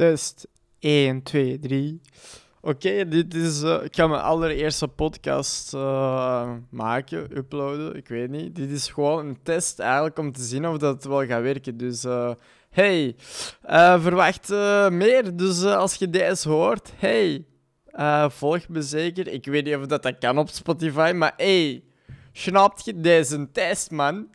Test 1, 2, 3. Oké, dit is. Eh, ik ga mijn allereerste podcast eh, maken, uploaden. Ik weet niet. Dit is gewoon een test eigenlijk om te zien of dat wel gaat werken. Dus eh, hey, verwacht meer. Dus als je deze hoort, hey, volg me zeker. Ik weet niet of dat, dat kan op Spotify, maar hey, snapt je deze test, man?